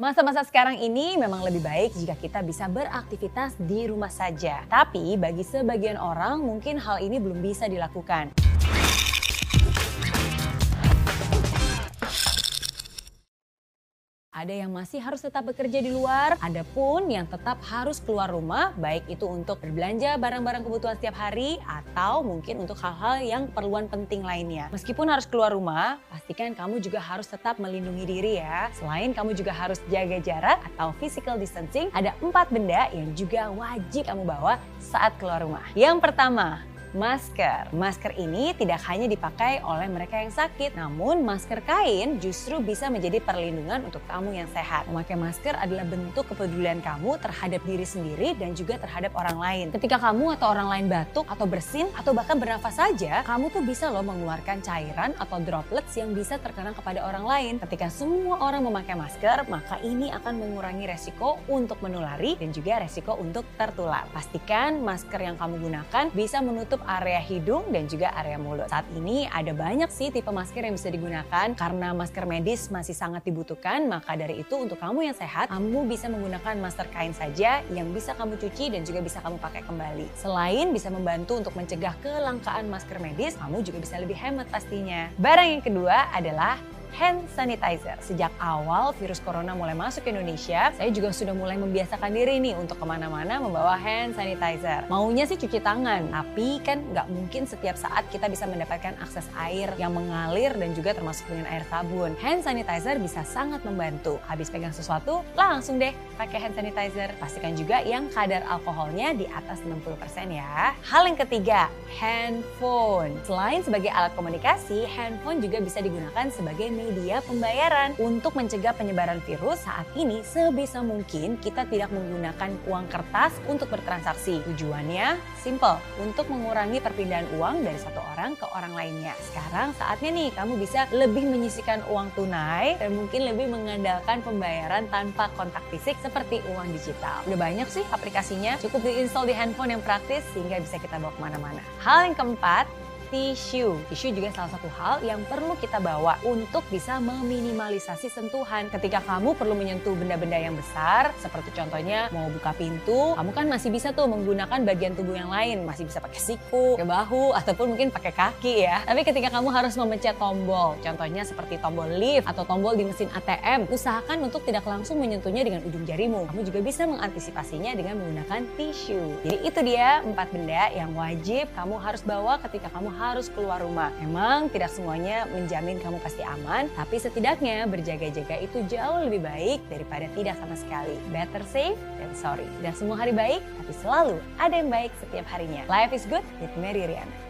Masa-masa sekarang ini memang lebih baik jika kita bisa beraktivitas di rumah saja. Tapi bagi sebagian orang mungkin hal ini belum bisa dilakukan. Ada yang masih harus tetap bekerja di luar, ada pun yang tetap harus keluar rumah, baik itu untuk berbelanja barang-barang kebutuhan setiap hari atau mungkin untuk hal-hal yang perluan penting lainnya. Meskipun harus keluar rumah, pastikan kamu juga harus tetap melindungi diri ya. Selain kamu juga harus jaga jarak atau physical distancing, ada empat benda yang juga wajib kamu bawa saat keluar rumah. Yang pertama, masker. Masker ini tidak hanya dipakai oleh mereka yang sakit, namun masker kain justru bisa menjadi perlindungan untuk kamu yang sehat. Memakai masker adalah bentuk kepedulian kamu terhadap diri sendiri dan juga terhadap orang lain. Ketika kamu atau orang lain batuk atau bersin atau bahkan bernafas saja, kamu tuh bisa loh mengeluarkan cairan atau droplets yang bisa terkena kepada orang lain. Ketika semua orang memakai masker, maka ini akan mengurangi resiko untuk menulari dan juga resiko untuk tertular. Pastikan masker yang kamu gunakan bisa menutup menutup area hidung dan juga area mulut. Saat ini ada banyak sih tipe masker yang bisa digunakan karena masker medis masih sangat dibutuhkan. Maka dari itu untuk kamu yang sehat, kamu bisa menggunakan masker kain saja yang bisa kamu cuci dan juga bisa kamu pakai kembali. Selain bisa membantu untuk mencegah kelangkaan masker medis, kamu juga bisa lebih hemat pastinya. Barang yang kedua adalah hand sanitizer. Sejak awal virus corona mulai masuk ke Indonesia, saya juga sudah mulai membiasakan diri nih untuk ke mana-mana membawa hand sanitizer. Maunya sih cuci tangan, tapi kan nggak mungkin setiap saat kita bisa mendapatkan akses air yang mengalir dan juga termasuk dengan air sabun. Hand sanitizer bisa sangat membantu. Habis pegang sesuatu, langsung deh pakai hand sanitizer. Pastikan juga yang kadar alkoholnya di atas 60% ya. Hal yang ketiga, handphone. Selain sebagai alat komunikasi, handphone juga bisa digunakan sebagai media pembayaran. Untuk mencegah penyebaran virus saat ini sebisa mungkin kita tidak menggunakan uang kertas untuk bertransaksi. Tujuannya simple, untuk mengurangi perpindahan uang dari satu orang ke orang lainnya. Sekarang saatnya nih kamu bisa lebih menyisikan uang tunai dan mungkin lebih mengandalkan pembayaran tanpa kontak fisik seperti uang digital. Udah banyak sih aplikasinya, cukup diinstal di handphone yang praktis sehingga bisa kita bawa ke mana-mana. Hal yang keempat, tisu. Tisu juga salah satu hal yang perlu kita bawa untuk bisa meminimalisasi sentuhan. Ketika kamu perlu menyentuh benda-benda yang besar, seperti contohnya mau buka pintu, kamu kan masih bisa tuh menggunakan bagian tubuh yang lain, masih bisa pakai siku, pakai bahu, ataupun mungkin pakai kaki ya. Tapi ketika kamu harus memencet tombol, contohnya seperti tombol lift atau tombol di mesin ATM, usahakan untuk tidak langsung menyentuhnya dengan ujung jarimu. Kamu juga bisa mengantisipasinya dengan menggunakan tisu. Jadi itu dia empat benda yang wajib kamu harus bawa ketika kamu harus keluar rumah. Memang tidak semuanya menjamin kamu pasti aman, tapi setidaknya berjaga-jaga itu jauh lebih baik daripada tidak sama sekali. Better safe than sorry. Dan semua hari baik, tapi selalu ada yang baik setiap harinya. Life is good with Mary Riana.